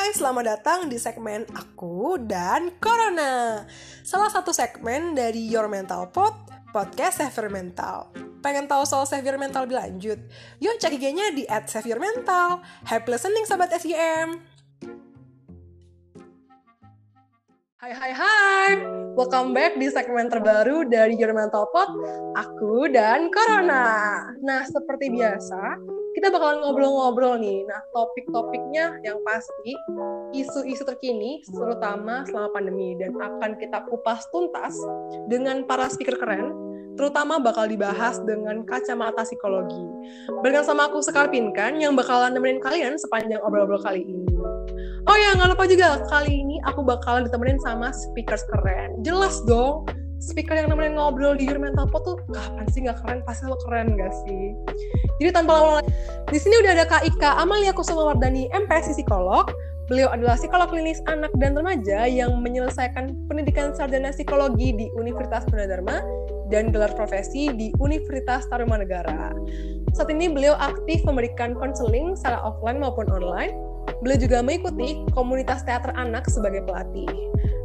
Hai, selamat datang di segmen Aku dan Corona. Salah satu segmen dari Your Mental Pod, podcast Save Mental. Pengen tahu soal Save Mental lebih lanjut? Yuk cek IG-nya di at Mental. Happy listening Sobat SEM! Hai hai hai, welcome back di segmen terbaru dari Your Mental Pod, aku dan Corona. Nah, seperti biasa, kita bakalan ngobrol-ngobrol nih. Nah, topik-topiknya yang pasti isu-isu terkini, terutama selama pandemi, dan akan kita kupas tuntas dengan para speaker keren, terutama bakal dibahas dengan kacamata psikologi. Barengan sama aku Sekar Pinkan yang bakalan nemenin kalian sepanjang obrol-obrol kali ini. Oh ya, nggak lupa juga, kali ini aku bakalan ditemenin sama speakers keren. Jelas dong, speaker yang nemenin ngobrol di Your Mental Pod tuh kapan sih nggak keren? Pasti lo keren gak sih? Jadi tanpa lama lagi, di sini udah ada Kak Ika Amalia Kusuma Wardani, MPSI Psikolog. Beliau adalah psikolog klinis anak dan remaja yang menyelesaikan pendidikan sarjana psikologi di Universitas Gunadarma dan gelar profesi di Universitas Tarumanegara. Saat ini beliau aktif memberikan konseling secara offline maupun online. Beliau juga mengikuti komunitas teater anak sebagai pelatih.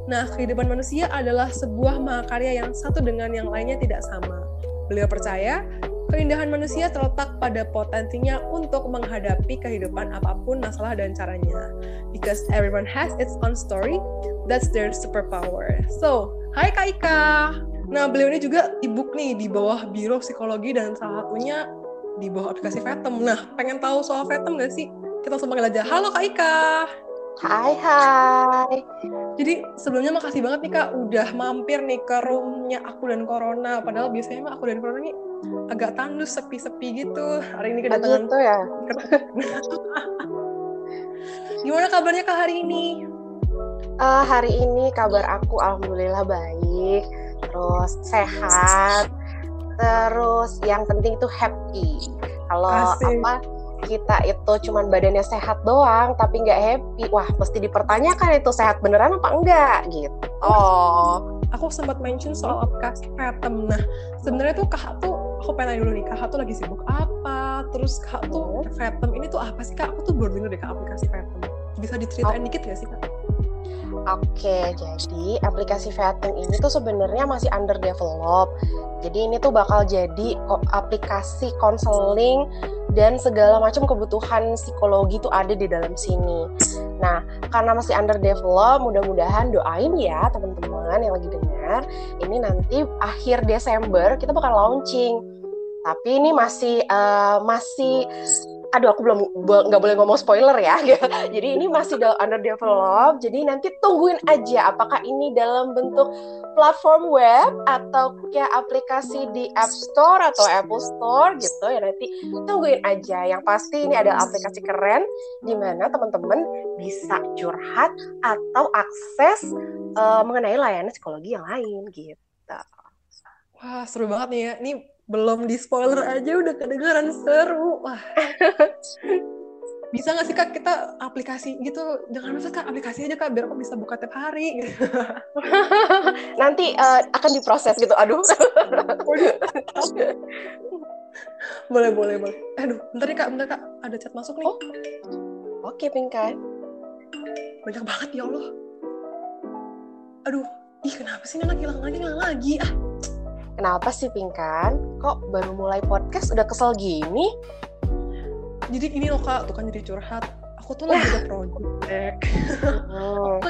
Nah, kehidupan manusia adalah sebuah mahakarya yang satu dengan yang lainnya tidak sama. Beliau percaya, keindahan manusia terletak pada potensinya untuk menghadapi kehidupan apa pun masalah dan caranya. Because everyone has its own story, that's their superpower. So, hai Kak Ika! Nah, beliau ini juga ebook nih di bawah Biro Psikologi dan salah satunya di bawah aplikasi Fathom. Nah, pengen tahu soal Fathom nggak sih? Kita langsung panggil aja. Halo Kak Ika. Hai hai. Jadi sebelumnya makasih banget nih Kak udah mampir nih ke roomnya aku dan Corona. Padahal biasanya mah aku dan Corona nih agak tandus sepi-sepi gitu. Hari ini kedatangan gitu ya. Gimana kabarnya Kak hari ini? Uh, hari ini kabar aku alhamdulillah baik, terus sehat, terus yang penting tuh happy. Kalau apa kita itu cuman badannya sehat doang tapi nggak happy wah mesti dipertanyakan itu sehat beneran apa enggak gitu oh aku sempat mention soal aplikasi Fathom nah sebenarnya tuh kak tuh aku pengen nanya dulu nih kak tuh lagi sibuk apa terus kak tuh Fathom ini tuh apa sih kak aku tuh baru denger deh kak aplikasi Fathom bisa diceritain oh. dikit gak sih kak Oke, jadi aplikasi Fathom ini tuh sebenarnya masih under develop. Jadi ini tuh bakal jadi aplikasi konseling dan segala macam kebutuhan psikologi itu ada di dalam sini. Nah, karena masih under develop, mudah-mudahan doain ya teman-teman yang lagi dengar. Ini nanti akhir Desember kita bakal launching. Tapi ini masih uh, masih aduh aku belum nggak boleh ngomong spoiler ya jadi ini masih under develop. Jadi nanti tungguin aja apakah ini dalam bentuk platform web atau kayak aplikasi di App Store atau Apple Store gitu ya. Nanti tungguin aja. Yang pasti ini ada aplikasi keren di mana teman-teman bisa curhat atau akses uh, mengenai layanan psikologi yang lain gitu. Wah seru banget nih ya. Ini belum di spoiler aja udah kedengeran seru. Wah. Bisa nggak sih kak kita aplikasi gitu? Jangan masa kak aplikasi aja kak biar aku bisa buka tiap hari. Gitu. nanti uh, akan diproses gitu aduh. Boleh boleh boleh. Aduh bentar nih kak bentar kak. Ada chat masuk nih. Oh. oke okay, Pinkai banyak banget ya Allah. Aduh ih kenapa sih ini anak hilang lagi hilang lagi? Ah Kenapa sih Pingkan? Kok baru mulai podcast udah kesel gini? Jadi ini loh kak, tuh kan jadi curhat. Aku tuh lagi ada project. Oh. aku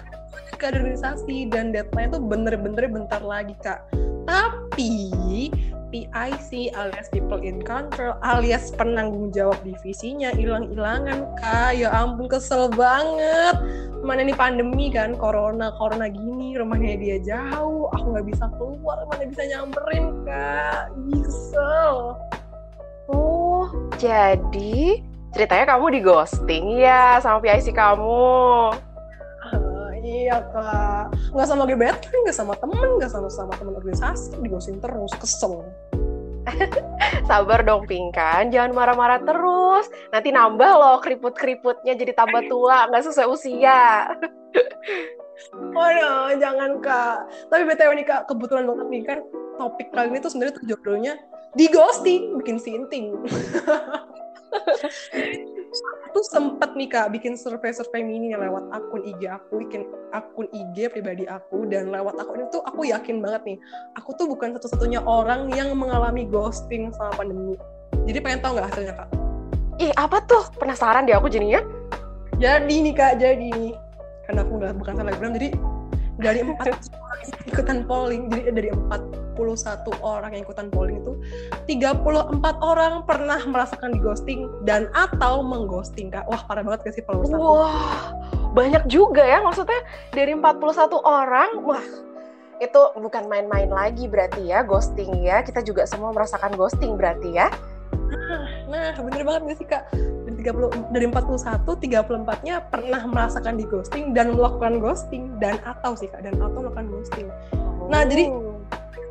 ke organisasi dan deadline tuh bener-bener bentar lagi kak. Tapi PIC alias People in Control alias penanggung jawab divisinya hilang-hilangan kak. Ya ampun kesel banget. Mana ini pandemi kan corona corona gini rumahnya dia jauh aku nggak bisa keluar mana bisa nyamperin kak. Kesel. Oh jadi ceritanya kamu di ghosting ya sama PIC kamu iya kak. Nggak sama gebetan nggak sama temen nggak sama sama temen organisasi digosip terus kesel. Sabar dong pingkan jangan marah-marah terus. Nanti nambah loh keriput-keriputnya jadi tambah tua nggak sesuai usia. Oh no, jangan kak. Tapi btw nih kak kebetulan banget nih kan? Topik kali ini tuh sebenarnya tuh judulnya di ghosting bikin sinting tuh sempet nih kak bikin survei-survei mini lewat akun IG aku, bikin akun IG pribadi aku dan lewat akun itu aku yakin banget nih, aku tuh bukan satu-satunya orang yang mengalami ghosting sama pandemi. Jadi pengen tahu nggak hasilnya kak? Ih apa tuh? Penasaran deh aku jadinya. Jadi nih kak, jadi nih karena aku nggak bukan selebgram jadi dari empat ikutan polling jadi dari 41 orang yang ikutan polling itu 34 orang pernah merasakan di ghosting dan atau mengghosting kak. Wah parah banget gak sih followers wah banyak juga ya. Maksudnya dari 41 orang wah itu bukan main-main lagi berarti ya ghosting ya. Kita juga semua merasakan ghosting berarti ya. Nah, nah bener banget gak sih kak? 30 dari 41 34-nya pernah merasakan di ghosting dan melakukan ghosting dan atau sih Kak dan atau melakukan ghosting. Oh. Nah,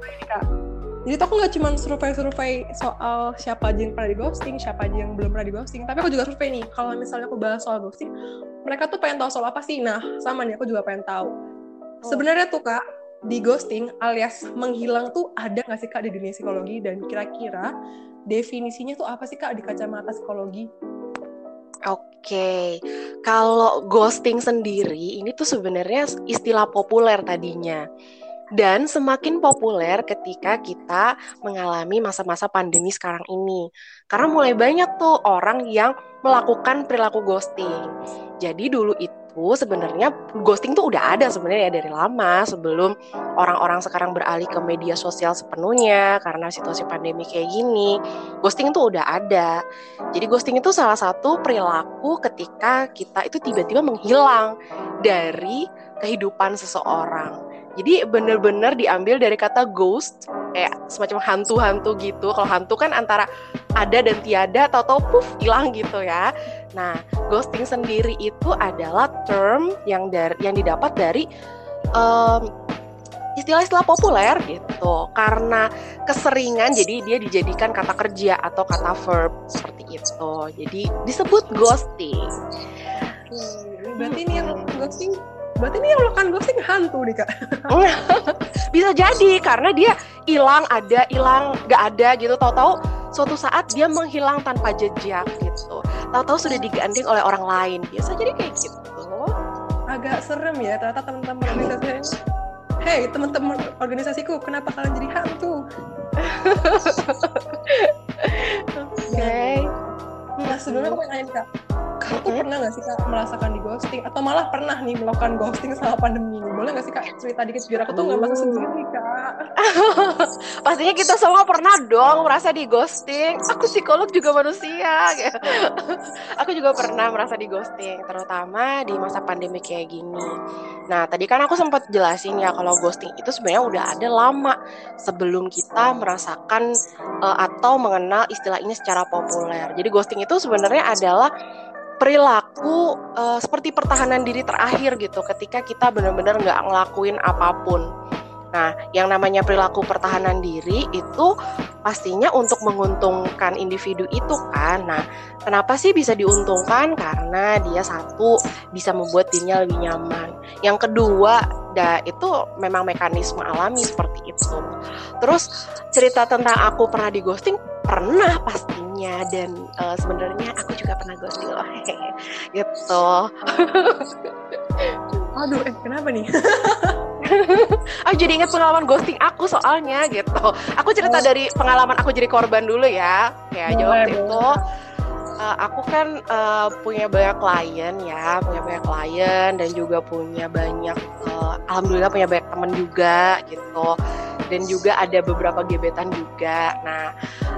jadi Kak, jadi tuh aku nggak cuma survei-survei soal siapa aja yang pernah di ghosting, siapa aja yang belum pernah di ghosting, tapi aku juga survei nih, kalau misalnya aku bahas soal ghosting, mereka tuh pengen tahu soal apa sih? Nah, sama nih, aku juga pengen tahu. Oh. Sebenarnya tuh Kak, di ghosting alias menghilang tuh ada nggak sih Kak di dunia psikologi? Dan kira-kira definisinya tuh apa sih Kak di kacamata psikologi? Oke, kalau ghosting sendiri ini tuh sebenarnya istilah populer tadinya. Dan semakin populer ketika kita mengalami masa-masa pandemi sekarang ini. Karena mulai banyak tuh orang yang melakukan perilaku ghosting. Jadi dulu itu sebenarnya ghosting tuh udah ada sebenarnya ya dari lama sebelum orang-orang sekarang beralih ke media sosial sepenuhnya karena situasi pandemi kayak gini. Ghosting tuh udah ada. Jadi ghosting itu salah satu perilaku ketika kita itu tiba-tiba menghilang dari kehidupan seseorang. Jadi bener-bener diambil dari kata ghost kayak semacam hantu-hantu gitu. Kalau hantu kan antara ada dan tiada atau tau puff hilang gitu ya. Nah, ghosting sendiri itu adalah term yang dari yang didapat dari um, istilah-istilah populer gitu. Karena keseringan jadi dia dijadikan kata kerja atau kata verb seperti itu. Jadi disebut ghosting. Hmm, berarti yang ghosting Berarti ini yang melakukan ghosting hantu nih kak? Bisa jadi karena dia hilang ada, hilang gak ada gitu. Tahu-tahu suatu saat dia menghilang tanpa jejak gitu. Tahu-tahu sudah digandeng oleh orang lain. Biasa jadi kayak gitu. Agak serem ya ternyata teman-teman organisasi. Hei teman-teman organisasiku, kenapa kalian jadi hantu? Oke. Okay. Nah sebelumnya aku pengen nanya kak, kamu tuh pernah gak sih kak merasakan di ghosting? Atau malah pernah nih melakukan ghosting sama pandemi? Ini boleh gak sih kak cerita dikit biar aku tuh gak merasa sendiri kak? Pastinya kita semua pernah dong merasa di ghosting. Aku psikolog juga manusia aku juga pernah merasa di ghosting terutama di masa pandemi kayak gini. Nah tadi kan aku sempat jelasin ya kalau ghosting itu sebenarnya udah ada lama sebelum kita merasakan uh, atau mengenal istilah ini secara populer. Jadi ghosting itu sebenarnya adalah perilaku uh, seperti pertahanan diri terakhir gitu ketika kita benar-benar nggak ngelakuin apa pun. Nah, yang namanya perilaku pertahanan diri itu pastinya untuk menguntungkan individu itu kan. Nah, kenapa sih bisa diuntungkan? Karena dia satu bisa membuat dirinya lebih nyaman. Yang kedua, da itu memang mekanisme alami seperti itu. Terus cerita tentang aku pernah di ghosting pernah dan uh, sebenarnya aku juga pernah ghosting loh. Gitu. Aduh eh kenapa nih? Aku jadi ingat pengalaman ghosting aku soalnya gitu. Aku cerita oh. dari pengalaman aku jadi korban dulu ya. Kayak jawab itu uh, aku kan uh, punya banyak klien ya, punya banyak klien dan juga punya banyak, uh, alhamdulillah punya banyak teman juga gitu, dan juga ada beberapa gebetan juga. Nah,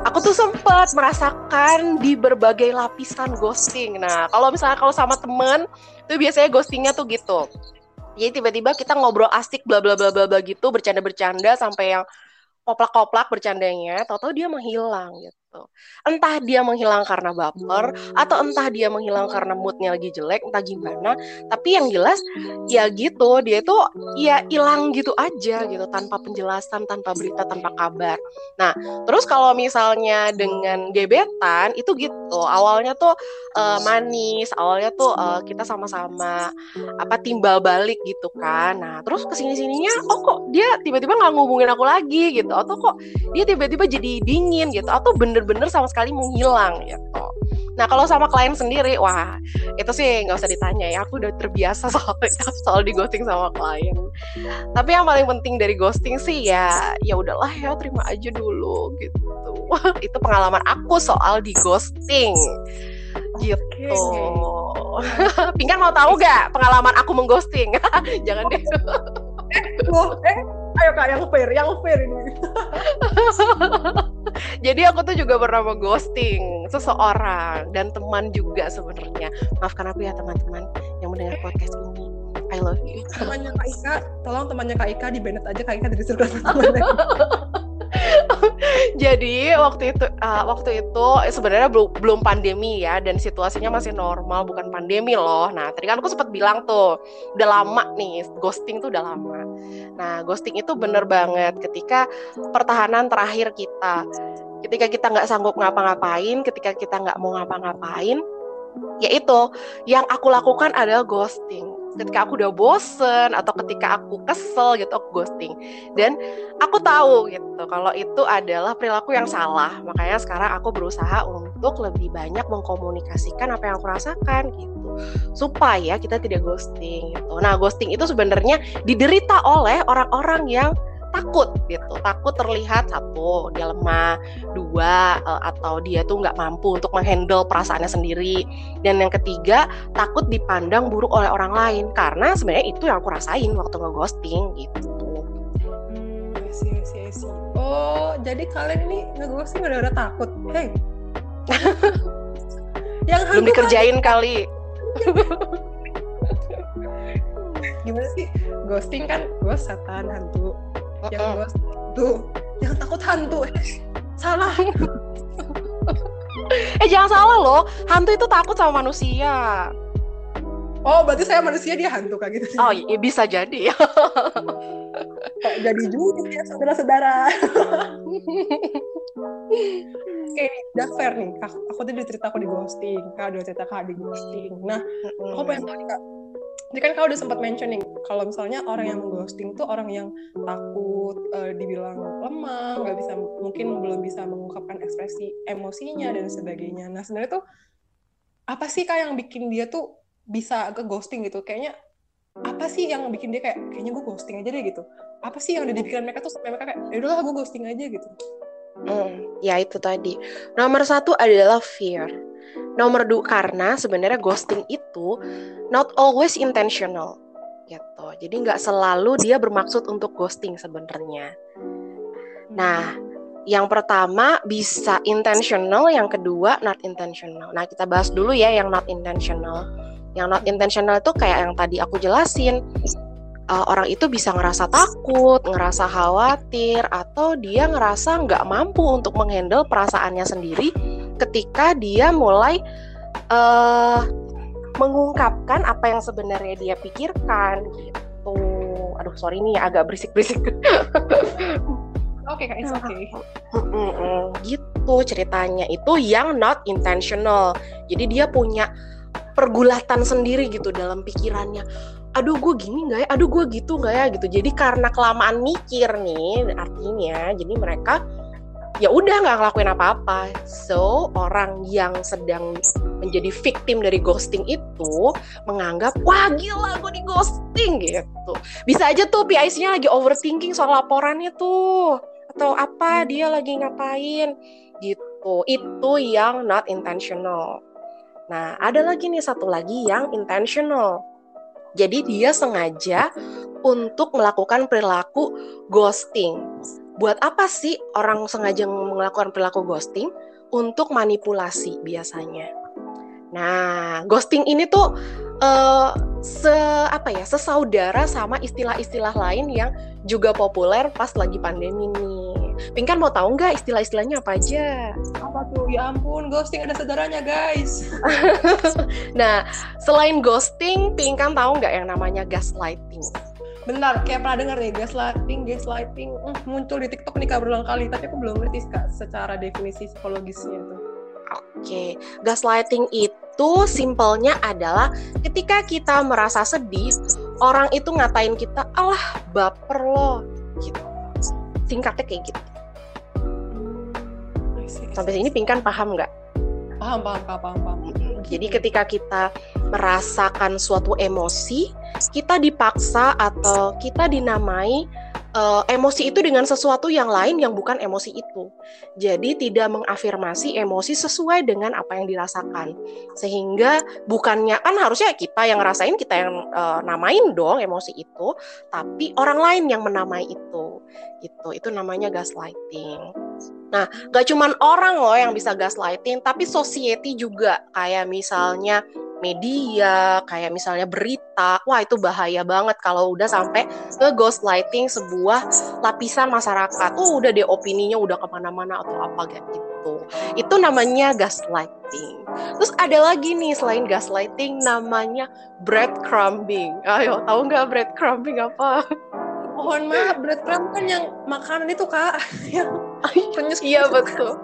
aku tuh sempat merasakan di berbagai lapisan ghosting. Nah, kalau misalnya kalau sama temen, tuh biasanya ghostingnya tuh gitu. Jadi tiba-tiba kita ngobrol asik bla bla bla bla bla gitu, bercanda-bercanda sampai yang koplak-koplak bercandanya, tahu-tahu dia menghilang gitu gitu. Entah dia menghilang karena baper atau entah dia menghilang karena moodnya lagi jelek, entah gimana. Tapi yang jelas ya gitu, dia itu ya hilang gitu aja gitu tanpa penjelasan, tanpa berita, tanpa kabar. Nah, terus kalau misalnya dengan gebetan itu gitu, awalnya tuh uh, manis, awalnya tuh uh, kita sama-sama apa timbal balik gitu kan. Nah, terus ke sini sininya, oh kok dia tiba-tiba nggak ngubungin aku lagi gitu, atau kok dia tiba-tiba jadi dingin gitu, atau bener bener-bener sama sekali menghilang gitu. Nah kalau sama klien sendiri, wah itu sih nggak usah ditanya ya. Aku udah terbiasa soal soal di ghosting sama klien. Tapi yang paling penting dari ghosting sih ya ya udahlah ya terima aja dulu gitu. itu pengalaman aku soal di ghosting gitu. Okay. Pingkan mau tahu gak pengalaman aku mengghosting? Jangan deh. Loh, eh, ayo kak yang fair, yang fair ini. Jadi aku tuh juga pernah ghosting seseorang dan teman juga sebenarnya. Maafkan aku ya teman-teman yang mendengar podcast ini. I love you. Temannya Kak Ika, tolong temannya Kak Ika di aja Kak Ika dari circle Jadi waktu itu uh, waktu itu sebenarnya belum belum pandemi ya dan situasinya masih normal bukan pandemi loh. Nah tadi kan aku sempat bilang tuh udah lama nih ghosting tuh udah lama. Nah ghosting itu bener banget ketika pertahanan terakhir kita, ketika kita nggak sanggup ngapa-ngapain, ketika kita nggak mau ngapa-ngapain, yaitu yang aku lakukan adalah ghosting ketika aku udah bosen atau ketika aku kesel gitu aku ghosting. Dan aku tahu gitu kalau itu adalah perilaku yang salah. Makanya sekarang aku berusaha untuk lebih banyak mengkomunikasikan apa yang aku rasakan gitu. Supaya kita tidak ghosting gitu. Nah ghosting itu sebenarnya diderita oleh orang-orang yang takut gitu takut terlihat satu dia lemah dua uh, atau dia tuh nggak mampu untuk menghandle perasaannya sendiri. Dan yang ketiga takut dipandang buruk oleh orang lain karena sebenarnya itu yang aku rasain waktu ngeghosting gitu. Hmm, isi, isi, isi. oh jadi kalian ini ngeghosting udah udah takut? Hey. Yang belum dikerjain kali. Gimana sih? Ghosting kan ghost setan hantu yang gue tuh yang takut hantu. Salah. Eh jangan salah loh. Hantu itu takut sama manusia. Oh berarti saya manusia dia hantu kayak gitu. Oh iya bisa jadi. Kok jadi juga ya saudara-saudara? Oke, ini udah fair nih. Aku, aku tadi cerita aku di ghosting, kak udah cerita kak di ghosting. Nah, aku pengen tahu nih kak, jadi kan kau udah sempat mentioning kalau misalnya orang yang ghosting tuh orang yang takut uh, dibilang lemah, nggak bisa mungkin belum bisa mengungkapkan ekspresi emosinya dan sebagainya. Nah sebenarnya tuh apa sih kak yang bikin dia tuh bisa ke ghosting gitu? Kayaknya apa sih yang bikin dia kayak kayaknya gue ghosting aja deh gitu? Apa sih yang ada di pikiran mereka tuh sampai mereka kayak ya udahlah gue ghosting aja gitu? Hmm, ya itu tadi. Nomor satu adalah fear Nomor dua karena sebenarnya ghosting itu not always intentional gitu. Jadi nggak selalu dia bermaksud untuk ghosting sebenarnya. Nah, yang pertama bisa intentional, yang kedua not intentional. Nah, kita bahas dulu ya yang not intentional. Yang not intentional itu kayak yang tadi aku jelasin. Uh, orang itu bisa ngerasa takut, ngerasa khawatir, atau dia ngerasa nggak mampu untuk menghandle perasaannya sendiri ketika dia mulai uh, mengungkapkan apa yang sebenarnya dia pikirkan gitu. Aduh, sorry nih agak berisik-berisik. Oke, okay, oke. Okay. Gitu ceritanya. Itu yang not intentional. Jadi dia punya pergulatan sendiri gitu dalam pikirannya. Aduh, gue gini nggak ya? Aduh, gue gitu nggak ya? Gitu. Jadi karena kelamaan mikir nih, artinya, jadi mereka ya udah nggak ngelakuin apa-apa. So orang yang sedang menjadi victim dari ghosting itu menganggap wah gila gue di ghosting gitu. Bisa aja tuh PIC-nya lagi overthinking soal laporannya tuh atau apa dia lagi ngapain gitu. Itu yang not intentional. Nah, ada lagi nih satu lagi yang intentional. Jadi dia sengaja untuk melakukan perilaku ghosting buat apa sih orang sengaja melakukan perilaku ghosting? Untuk manipulasi biasanya. Nah, ghosting ini tuh uh, se apa ya, sesaudara sama istilah-istilah lain yang juga populer pas lagi pandemi nih. Pinkan mau tahu nggak istilah-istilahnya apa aja? Apa tuh? Ya ampun, ghosting ada saudaranya guys. nah, selain ghosting, Pinkan tahu nggak yang namanya gaslighting? Bentar, kayak pernah dengar nih gaslighting, gaslighting uh, muncul di TikTok nih kak berulang kali, tapi aku belum ngerti kak secara definisi psikologisnya tuh. Oke, okay. gaslighting itu simpelnya adalah ketika kita merasa sedih, orang itu ngatain kita, alah baper lo, gitu. Singkatnya kayak gitu. Hmm, Sampai sini pingkan paham nggak? paham paham paham paham, paham. Jadi ketika kita merasakan suatu emosi kita dipaksa atau kita dinamai uh, emosi itu dengan sesuatu yang lain yang bukan emosi itu. Jadi tidak mengafirmasi emosi sesuai dengan apa yang dirasakan. Sehingga bukannya kan harusnya kita yang ngerasain kita yang uh, namain dong emosi itu, tapi orang lain yang menamai itu. Gitu. Itu namanya gaslighting. Nah, gak cuman orang loh yang bisa gaslighting, tapi society juga kayak misalnya media, kayak misalnya berita, wah itu bahaya banget kalau udah sampai ke ghostlighting sebuah lapisan masyarakat. Oh udah deh opininya udah ke mana-mana atau apa gitu. Itu namanya gaslighting. Terus ada lagi nih selain gaslighting namanya breadcrumbing. Ayo tahu nggak breadcrumbing apa? Mohon maaf, breadcrumb kan yang makanan itu kak, Iya betul.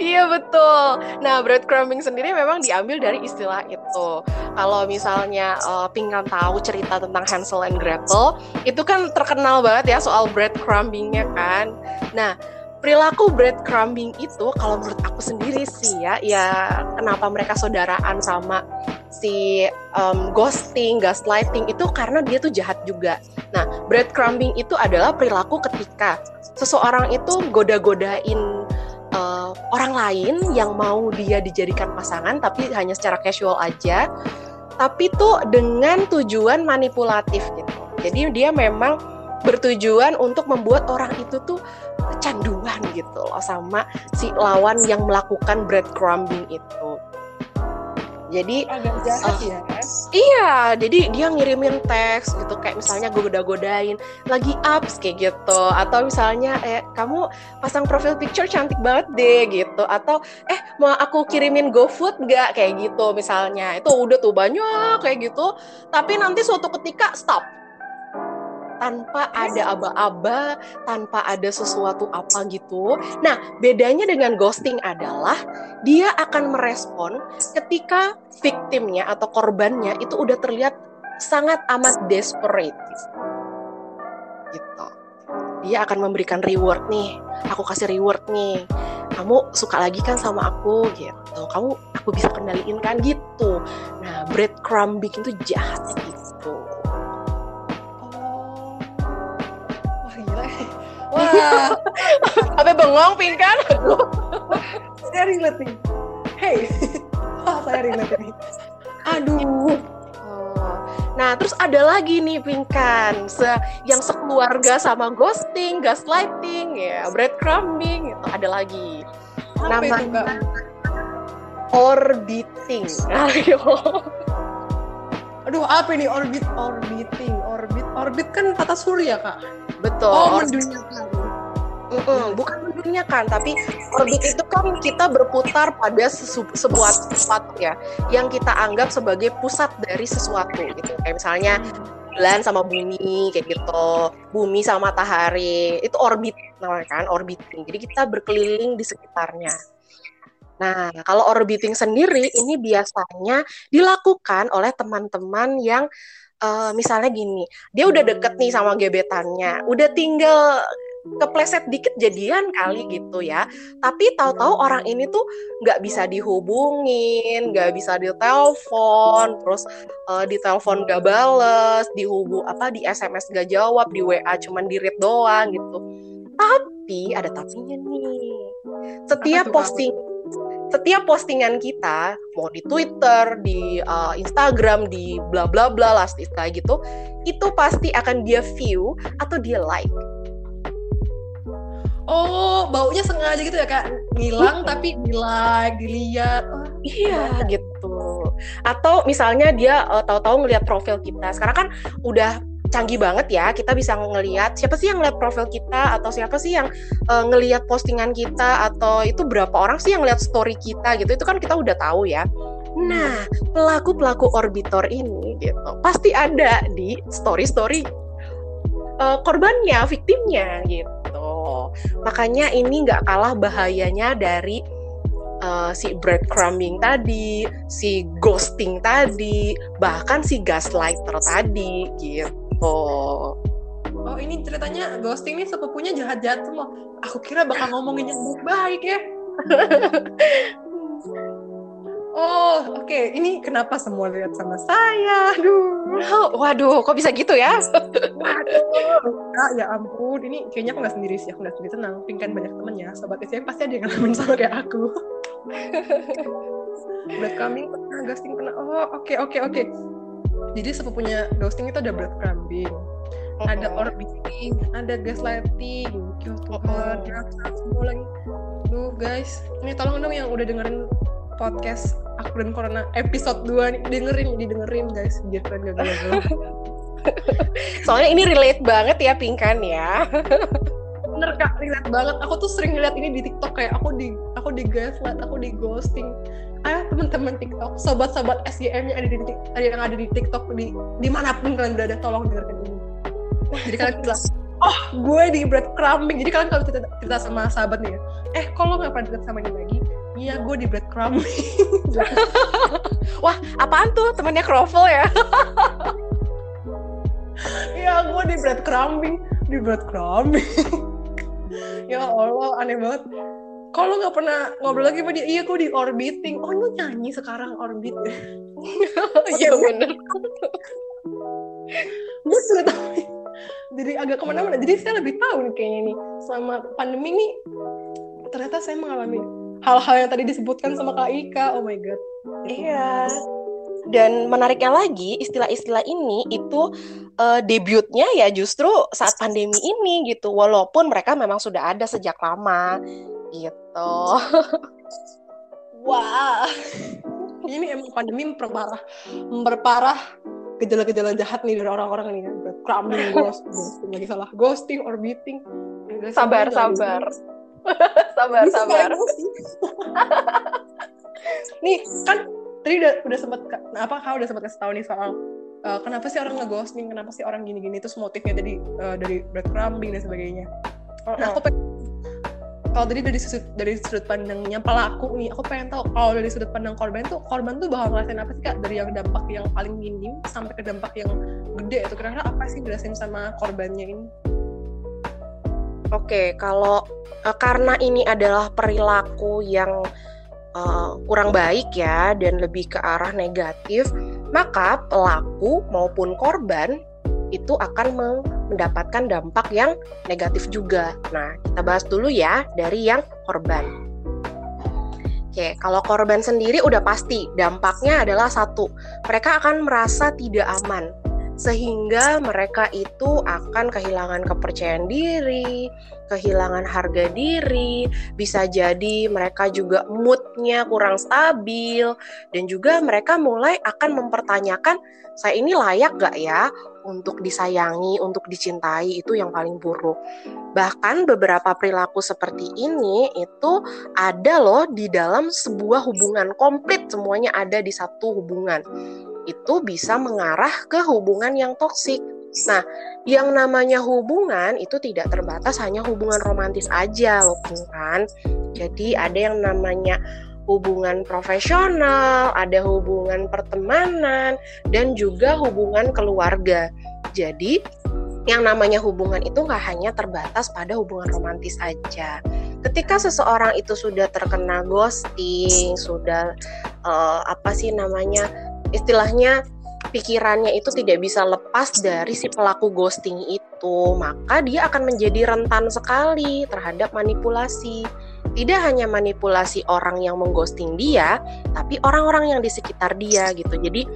iya betul. Nah, breadcrumbing sendiri memang diambil dari istilah itu. Kalau misalnya uh, pinggan tahu cerita tentang Hansel and Gretel, itu kan terkenal banget ya soal breadcrumbingnya kan. Nah, perilaku breadcrumbing itu kalau menurut aku sendiri sih ya, ya kenapa mereka saudaraan sama si um, ghosting, gaslighting itu karena dia tuh jahat juga. Nah, breadcrumbing itu adalah perilaku ketika seseorang itu goda-godain uh, orang lain yang mau dia dijadikan pasangan tapi hanya secara casual aja tapi tuh dengan tujuan manipulatif gitu jadi dia memang bertujuan untuk membuat orang itu tuh kecanduan gitu loh sama si lawan yang melakukan breadcrumbing itu jadi agak jahat uh, ya. iya jadi dia ngirimin teks gitu kayak misalnya gue goda-godain lagi ups kayak gitu. Atau misalnya eh kamu pasang profil picture cantik banget deh gitu. Atau eh mau aku kirimin GoFood nggak? Kayak gitu misalnya. Itu udah tuh banyak kayak gitu. Tapi nanti suatu ketika stop tanpa ada aba-aba, tanpa ada sesuatu apa gitu. Nah, bedanya dengan ghosting adalah dia akan merespon ketika victimnya atau korbannya itu udah terlihat sangat amat desperate. Gitu. Dia akan memberikan reward nih. Aku kasih reward nih. Kamu suka lagi kan sama aku gitu. Kamu aku bisa kendaliin kan gitu. Nah, breadcrumbing itu jahat gitu. Apa bengong pingkan? saya relate nih. Hey. Wah, saya relate nih. Aduh. Oh. Nah, terus ada lagi nih Pingkan, se yang sekeluarga sama ghosting, gaslighting, ya, breadcrumbing, itu ada lagi. Apa Namanya orbiting. Ayo. Aduh, apa ini orbit orbiting? Orbit orbit kan tata surya, Kak. Betul. Oh, menduniakan. Mm bukan menduniakan, tapi orbit itu kan kita berputar pada sesu- sebuah sesuatu ya, yang kita anggap sebagai pusat dari sesuatu gitu. Kayak misalnya bulan sama bumi kayak gitu, bumi sama matahari, itu orbit namanya kan, orbiting. Jadi kita berkeliling di sekitarnya. Nah, kalau orbiting sendiri ini biasanya dilakukan oleh teman-teman yang uh, misalnya gini, dia udah deket nih sama gebetannya, udah tinggal kepleset dikit jadian kali gitu ya. Tapi tahu-tahu orang ini tuh nggak bisa dihubungin, nggak bisa ditelepon, terus uh, ditelepon gak bales, dihubung apa di SMS gak jawab, di WA cuman di read doang gitu. Tapi ada tapinya nih. Setiap posting setiap postingan kita mau di Twitter, di uh, Instagram, di bla bla bla lah kayak gitu, itu pasti akan dia view atau dia like. Oh, baunya sengaja gitu ya kak, ngilang tapi di like, dilihat. Oh, iya gitu. Atau misalnya dia uh, tahu-tahu ngelihat profil kita. Sekarang kan udah canggih banget ya kita bisa ngelihat siapa sih yang ngeliat profil kita? Atau siapa sih yang uh, ngelihat postingan kita? Atau itu berapa orang sih yang ngeliat story kita gitu? Itu kan kita udah tahu ya. Nah pelaku pelaku orbitor ini gitu pasti ada di story story uh, korbannya victimnya gitu makanya ini nggak kalah bahayanya dari uh, si breadcrumbing tadi, si ghosting tadi, bahkan si gaslighter tadi gitu. Oh. Ini ceritanya ghosting nih sepupunya jahat-jahat loh. Aku kira bakal ngomongin yang baik-baik ya. Oh, oke. Okay. Ini kenapa semua lihat sama saya? Aduh. Waduh, kok bisa gitu ya? Waduh. Ah, ya ampun, ini kayaknya aku nggak sendiri sih. Aku nggak sendiri tenang. Pink kan banyak temennya. Sobat SCM pasti ada yang ngalamin sama kayak aku. breadcrumbing pernah, ghosting pernah. Oh, oke, okay, oke, okay, oke. Okay. Jadi sepupunya ghosting itu ada breadcrumbing. Uh-huh. Ada orbiting, ada gaslighting, ya Tuhan, uh-huh. semua lagi. Duh guys, ini tolong dong yang udah dengerin podcast aku dan Corona episode 2 nih. Dengerin didengerin guys. Biar kalian gak galau soalnya ini relate banget ya Pingkan ya? Bener kak. Relate banget. Aku tuh sering lihat ini di TikTok kayak aku di aku di gaslight aku di ghosting. Ayo teman-teman TikTok sobat-sobat SGM yang ada di ada yang ada di TikTok di di mana pun kalian berada tolong dengerin ini. Jadi kalian bilang oh gue di breadcrumbing jadi kalian kalau cerita, cerita sama sahabat nih ya eh kalau nggak pernah deket sama ini lagi iya gue di breadcrumbing wah apaan tuh? Temannya Crovel ya? Iya gue di breadcrumbing di breadcrumbing. Ya Allah aneh banget. Kalau nggak pernah ngobrol lagi sama dia iya gue di orbiting. Oh lu nyanyi sekarang orbit. Iya bener. Gue sudah tahu. Jadi agak ke mana-mana. Jadi saya lebih tahu nih kayaknya nih. Selama pandemi ini ternyata saya mengalami hal-hal yang tadi disebutkan sama Kak Ika. Oh my god. Iya. Dan menariknya lagi istilah-istilah ini itu uh, debutnya ya justru saat pandemi ini gitu. Walaupun mereka memang sudah ada sejak lama. Gitu. Wah. Ini emang pandemi memperparah memperparah gejala-gejala jahat nih dari orang-orang nih. Kan ghost ghosting lagi salah. Ghosting orbiting. Sabar sabar sabar sabar. nih kan tadi udah udah sempat apa kau udah sempat kasih tahu nih soal uh, kenapa sih orang ngeghosting kenapa sih orang gini-gini terus motifnya jadi uh, dari breadcrumbing dan sebagainya. Nah. aku pengen kalau tadi dari sudut dari sudut pandangnya pelaku nih aku pengen tahu kalau dari sudut pandang korban tuh korban tuh bakal ngerasain apa sih kak? Dari yang dampak yang paling minim sampai ke dampak yang gede itu kira-kira apa sih dirasain sama korbannya ini Oke, kalau uh, karena ini adalah perilaku yang uh, kurang baik ya dan lebih ke arah negatif, maka pelaku maupun korban itu akan mendapatkan dampak yang negatif juga. Nah, kita bahas dulu ya dari yang korban. Oke, kalau korban sendiri udah pasti dampaknya adalah satu, mereka akan merasa tidak aman sehingga mereka itu akan kehilangan kepercayaan diri, kehilangan harga diri, bisa jadi mereka juga moodnya kurang stabil, dan juga mereka mulai akan mempertanyakan saya ini layak gak ya untuk disayangi, untuk dicintai itu yang paling buruk. Bahkan beberapa perilaku seperti ini itu ada loh di dalam sebuah hubungan komplit semuanya ada di satu hubungan itu bisa mengarah ke hubungan yang toksik. Nah, yang namanya hubungan itu tidak terbatas hanya hubungan romantis aja loh kan. Jadi ada yang namanya hubungan profesional, ada hubungan pertemanan, dan juga hubungan keluarga. Jadi yang namanya hubungan itu nggak hanya terbatas pada hubungan romantis aja. Ketika seseorang itu sudah terkena ghosting, sudah uh, apa sih namanya istilahnya pikirannya itu tidak bisa lepas dari si pelaku ghosting itu, maka dia akan menjadi rentan sekali terhadap manipulasi. Tidak hanya manipulasi orang yang mengghosting dia, tapi orang-orang yang di sekitar dia gitu. Jadi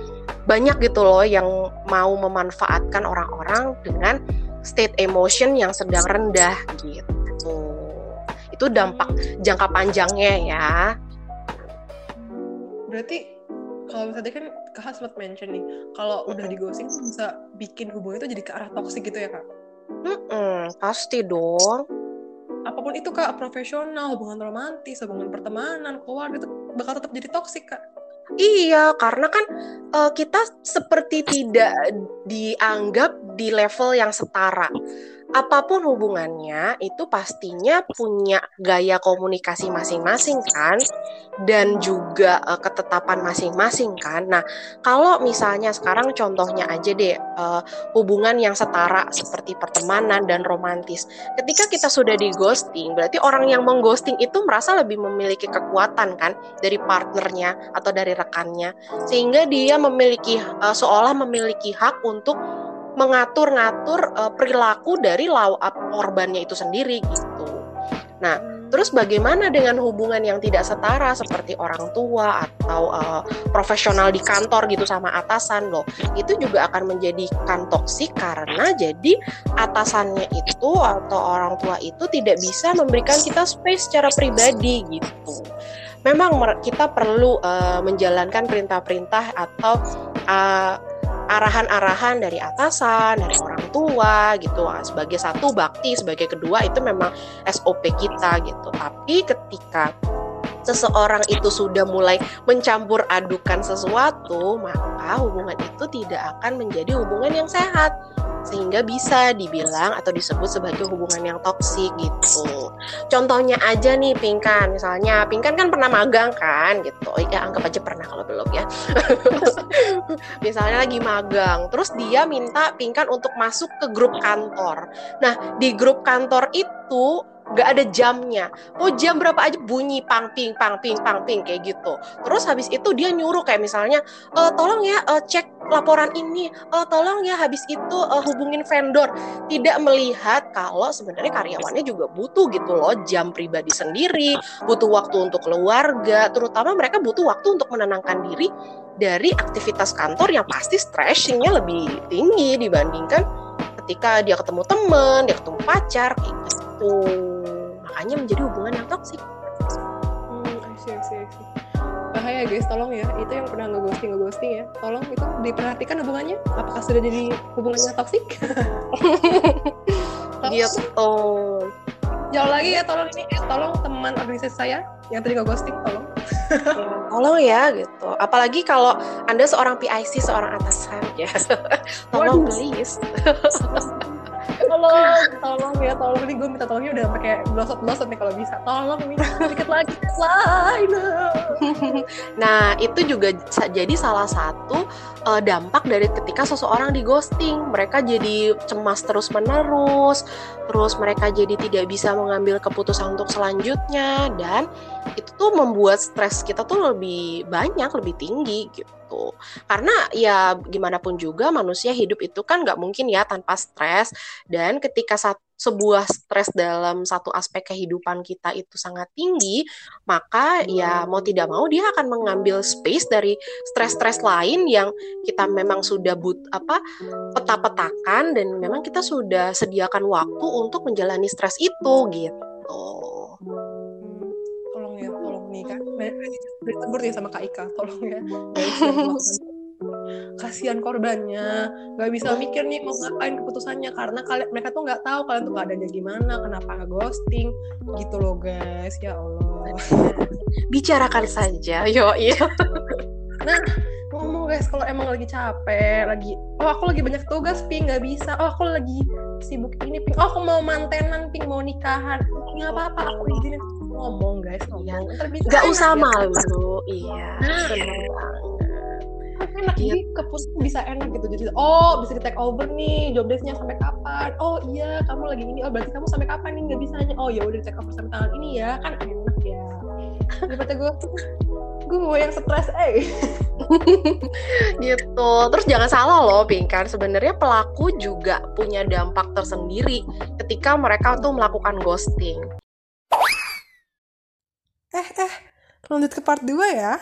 banyak gitu loh yang mau memanfaatkan orang-orang dengan state emotion yang sedang rendah gitu. Itu dampak jangka panjangnya ya. Berarti kalau misalnya kan kak sempat mention nih kalau udah di ghosting tuh bisa bikin hubungan itu jadi ke arah toksik gitu ya kak? Mm-mm, pasti dong. Apa pun itu kak profesional hubungan romantis hubungan pertemanan keluarga itu bakal tetap jadi toksik kak. Iya, karena kan uh, kita seperti tidak dianggap di level yang setara. Apa pun hubungannya itu pastinya punya gaya komunikasi masing-masing kan dan juga uh, ketetapan masing-masing kan. Nah, kalau misalnya sekarang contohnya aja deh uh, hubungan yang setara seperti pertemanan dan romantis. Ketika kita sudah di ghosting, berarti orang yang mengghosting itu merasa lebih memiliki kekuatan kan dari partnernya atau dari rekannya sehingga dia memiliki uh, seolah memiliki hak untuk mengatur-ngatur uh, perilaku dari law korbannya itu sendiri gitu. Nah, terus bagaimana dengan hubungan yang tidak setara seperti orang tua atau uh, profesional di kantor gitu sama atasan loh? Itu juga akan menjadikan toksik karena jadi atasannya itu atau orang tua itu tidak bisa memberikan kita space secara pribadi gitu. Memang kita perlu uh, menjalankan perintah-perintah atau uh, arahan-arahan dari atasan, dari orang tua gitu. Sebagai satu bakti, sebagai kedua itu memang SOP kita gitu. Tapi ketika seseorang itu sudah mulai mencampur adukan sesuatu, maka hubungan itu tidak akan menjadi hubungan yang sehat sehingga bisa dibilang atau disebut sebagai hubungan yang toksik gitu. Contohnya aja nih Pingkan, misalnya Pingkan kan pernah magang kan gitu. Ya anggap aja pernah kalau belum ya. misalnya lagi magang, terus dia minta Pingkan untuk masuk ke grup kantor. Nah, di grup kantor itu nggak ada jamnya. Oh jam berapa aja bunyi pang ping pang ping pang ping kayak gitu. Terus habis itu dia nyuruh kayak misalnya e, tolong ya uh, cek laporan ini. Uh, tolong ya habis itu uh, hubungin vendor. Tidak melihat kalau sebenarnya karyawannya juga butuh gitu loh jam pribadi sendiri butuh waktu untuk keluarga. Terutama mereka butuh waktu untuk menenangkan diri dari aktivitas kantor yang pasti stressingnya lebih tinggi dibandingkan ketika dia ketemu teman dia ketemu pacar kayak gitu makanya menjadi hubungan yang toksik. Hmm, I see, I see, I see. Bahaya guys, tolong ya. Itu yang pernah ngeghosting, ngeghosting ya. Tolong itu diperhatikan hubungannya. Apakah sudah jadi hubungannya toksik? gitu. Jauh lagi ya, tolong ini, eh, tolong teman organisasi saya yang tadi ngeghosting, tolong. tolong ya gitu. Apalagi kalau Anda seorang PIC, seorang atasan ya. tolong Waduh. please tolong tolong ya tolong. Ini gue minta tolongnya udah pakai blosot blosot nih kalau bisa. Tolong minta dikit lagi lain nah itu juga jadi salah satu uh, dampak dari ketika seseorang di ghosting. Mereka jadi cemas terus menerus terus mereka jadi tidak bisa mengambil keputusan untuk selanjutnya dan itu tuh membuat stres kita tuh lebih banyak lebih tinggi gitu gitu. Karena ya gimana pun juga manusia hidup itu kan nggak mungkin ya tanpa stres. Dan ketika saat sebuah stres dalam satu aspek kehidupan kita itu sangat tinggi, maka ya mau tidak mau dia akan mengambil space dari stres-stres lain yang kita memang sudah but apa peta-petakan dan memang kita sudah sediakan waktu untuk menjalani stres itu gitu ditegur nih sama Kak Ika tolong ya. Kasihan korbannya. Nggak bisa mikir nih mau ngapain keputusannya karena kalian mereka tuh nggak tahu kalian tuh keadaannya gimana kenapa nggak ghosting gitu loh guys. Ya Allah. Bicarakan saja yo iya. Nah ngomong guys kalau emang lagi capek lagi oh aku lagi banyak tugas ping nggak bisa. Oh aku lagi sibuk ini ping. Oh aku mau mantenan ping mau nikahan. Nggak apa-apa aku izinin ngomong guys ngomong. iya. nggak usah malu iya nah, benar banget. Enak jadi gitu. keputusan bisa enak gitu jadi oh bisa di take over nih job desknya sampai kapan? Oh iya kamu lagi ini oh berarti kamu sampai kapan nih? Nggak bisanya oh ya udah di take over sampai tanggal ini ya kan enak ya. Daripada gue gue yang stres eh. Gitu. Terus jangan salah loh Pinkan sebenarnya pelaku juga punya dampak tersendiri ketika mereka tuh melakukan ghosting Eh, eh, lanjut ke part 2 ya.